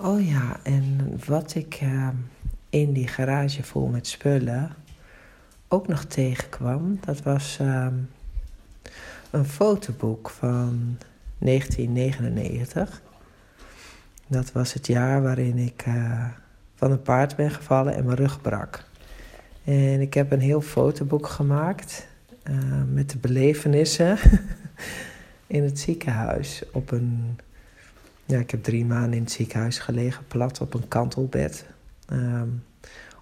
Oh ja, en wat ik uh, in die garage vol met spullen ook nog tegenkwam, dat was uh, een fotoboek van 1999. Dat was het jaar waarin ik uh, van een paard ben gevallen en mijn rug brak. En ik heb een heel fotoboek gemaakt uh, met de belevenissen in het ziekenhuis. Op een, ja, ik heb drie maanden in het ziekenhuis gelegen, plat op een kantelbed. Um,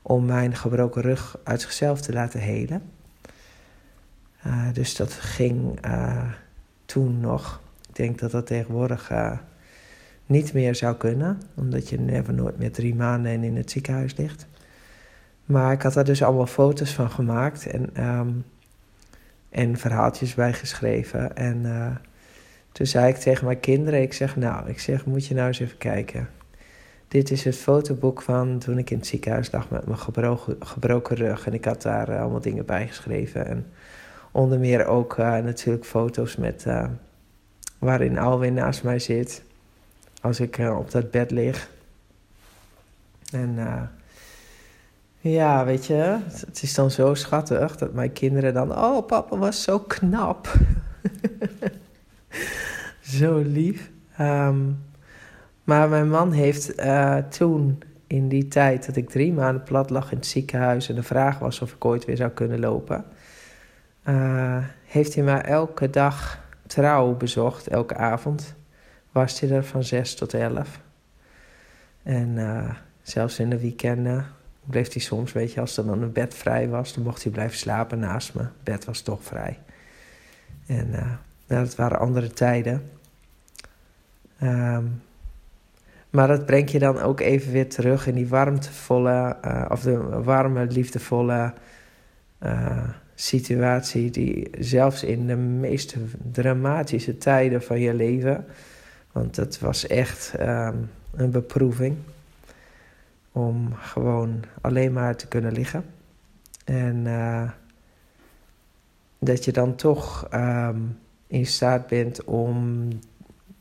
om mijn gebroken rug uit zichzelf te laten helen. Uh, dus dat ging uh, toen nog. Ik denk dat dat tegenwoordig uh, niet meer zou kunnen, omdat je never nooit meer drie maanden in het ziekenhuis ligt. Maar ik had daar dus allemaal foto's van gemaakt en, um, en verhaaltjes bij geschreven. En toen zei ik tegen mijn kinderen, ik zeg nou, ik zeg moet je nou eens even kijken. Dit is het fotoboek van toen ik in het ziekenhuis lag met mijn gebroken, gebroken rug. En ik had daar uh, allemaal dingen bij geschreven. En onder meer ook uh, natuurlijk foto's met, uh, waarin Alwin naast mij zit. Als ik op dat bed lig. En ja, weet je, het is dan zo schattig dat mijn kinderen dan... Oh, papa was zo knap. zo lief. Um, maar mijn man heeft uh, toen, in die tijd dat ik drie maanden plat lag in het ziekenhuis en de vraag was of ik ooit weer zou kunnen lopen, uh, heeft hij mij elke dag trouw bezocht, elke avond. Was hij er van zes tot elf. En uh, zelfs in de weekenden bleef hij soms, weet je, als er dan een bed vrij was, dan mocht hij blijven slapen naast me. Het bed was toch vrij. En nou, dat waren andere tijden. Um, maar dat brengt je dan ook even weer terug in die warmtevolle, uh, of de warme, liefdevolle uh, situatie die zelfs in de meest dramatische tijden van je leven, want het was echt um, een beproeving om gewoon alleen maar te kunnen liggen. En uh, dat je dan toch um, in staat bent om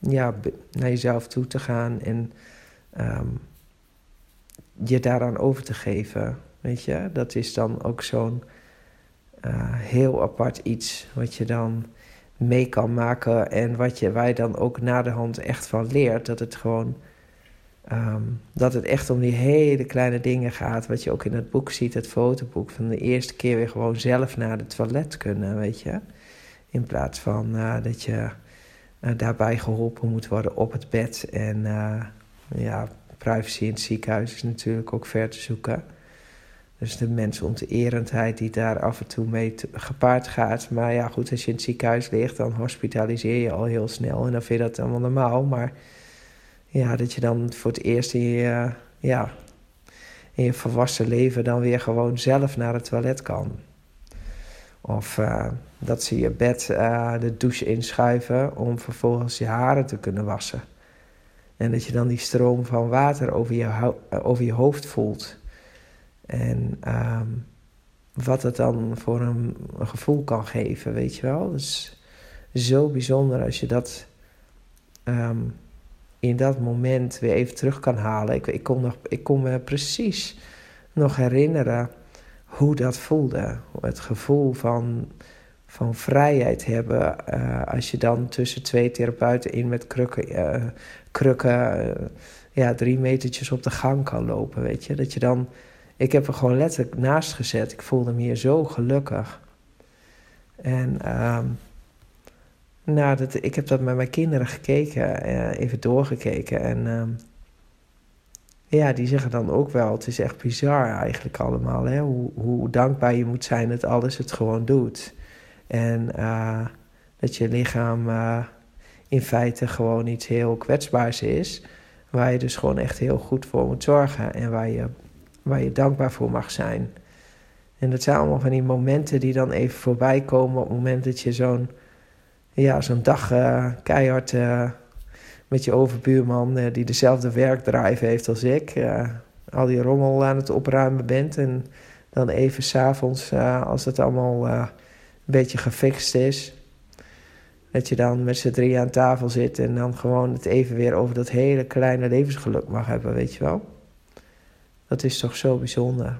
ja, naar jezelf toe te gaan en um, je daaraan over te geven. Weet je, dat is dan ook zo'n uh, heel apart iets wat je dan mee kan maken en wat je, waar je dan ook na de hand echt van leert. Dat het gewoon, um, dat het echt om die hele kleine dingen gaat. Wat je ook in het boek ziet, het fotoboek, van de eerste keer weer gewoon zelf naar het toilet kunnen, weet je. In plaats van uh, dat je daarbij geholpen moet worden op het bed. En uh, ja, privacy in het ziekenhuis is natuurlijk ook ver te zoeken. Dus de mensonterendheid die daar af en toe mee gepaard gaat. Maar ja, goed, als je in het ziekenhuis ligt, dan hospitaliseer je al heel snel. En dan vind je dat allemaal normaal. Maar ja, dat je dan voor het eerst in je, ja, in je volwassen leven dan weer gewoon zelf naar het toilet kan. Of uh, dat ze je bed uh, de douche inschuiven om vervolgens je haren te kunnen wassen. En dat je dan die stroom van water over je, over je hoofd voelt. En um, wat het dan voor een, gevoel kan geven, weet je wel. Het is zo bijzonder als je dat um, in dat moment weer even terug kan halen. Ik, ik, kon, nog, ik kon me precies nog herinneren hoe dat voelde. Het gevoel van, van vrijheid hebben uh, als je dan tussen twee therapeuten in met krukken, uh, krukken uh, ja, drie metertjes op de gang kan lopen, weet je. Dat je dan, ik heb er gewoon letterlijk naast gezet. Ik voelde me hier zo gelukkig. En um, nou, dat, ik heb dat met mijn kinderen gekeken, even doorgekeken en... Ja, die zeggen dan ook wel, het is echt bizar eigenlijk allemaal, hè? Hoe, hoe dankbaar je moet zijn dat alles het gewoon doet. En uh, dat je lichaam uh, in feite gewoon iets heel kwetsbaars is, waar je dus gewoon echt heel goed voor moet zorgen en waar je, waar je dankbaar voor mag zijn. En dat zijn allemaal van die momenten die dan even voorbij komen op het moment dat je zo'n ja, zo'n dag uh, keihard met je overbuurman uh, die dezelfde werkdrive heeft als ik. Uh, al die rommel aan het opruimen bent. En dan even s'avonds, uh, als het allemaal een beetje gefixt is. Dat je dan met z'n drie aan tafel zit en dan gewoon het even weer over dat hele kleine levensgeluk mag hebben, weet je wel. Dat is toch zo bijzonder.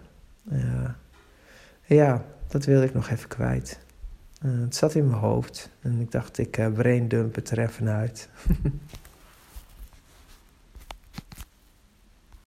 Ja, ja dat wilde ik nog even kwijt. Het zat in mijn hoofd en ik dacht, ik uh, braindump het er even uit.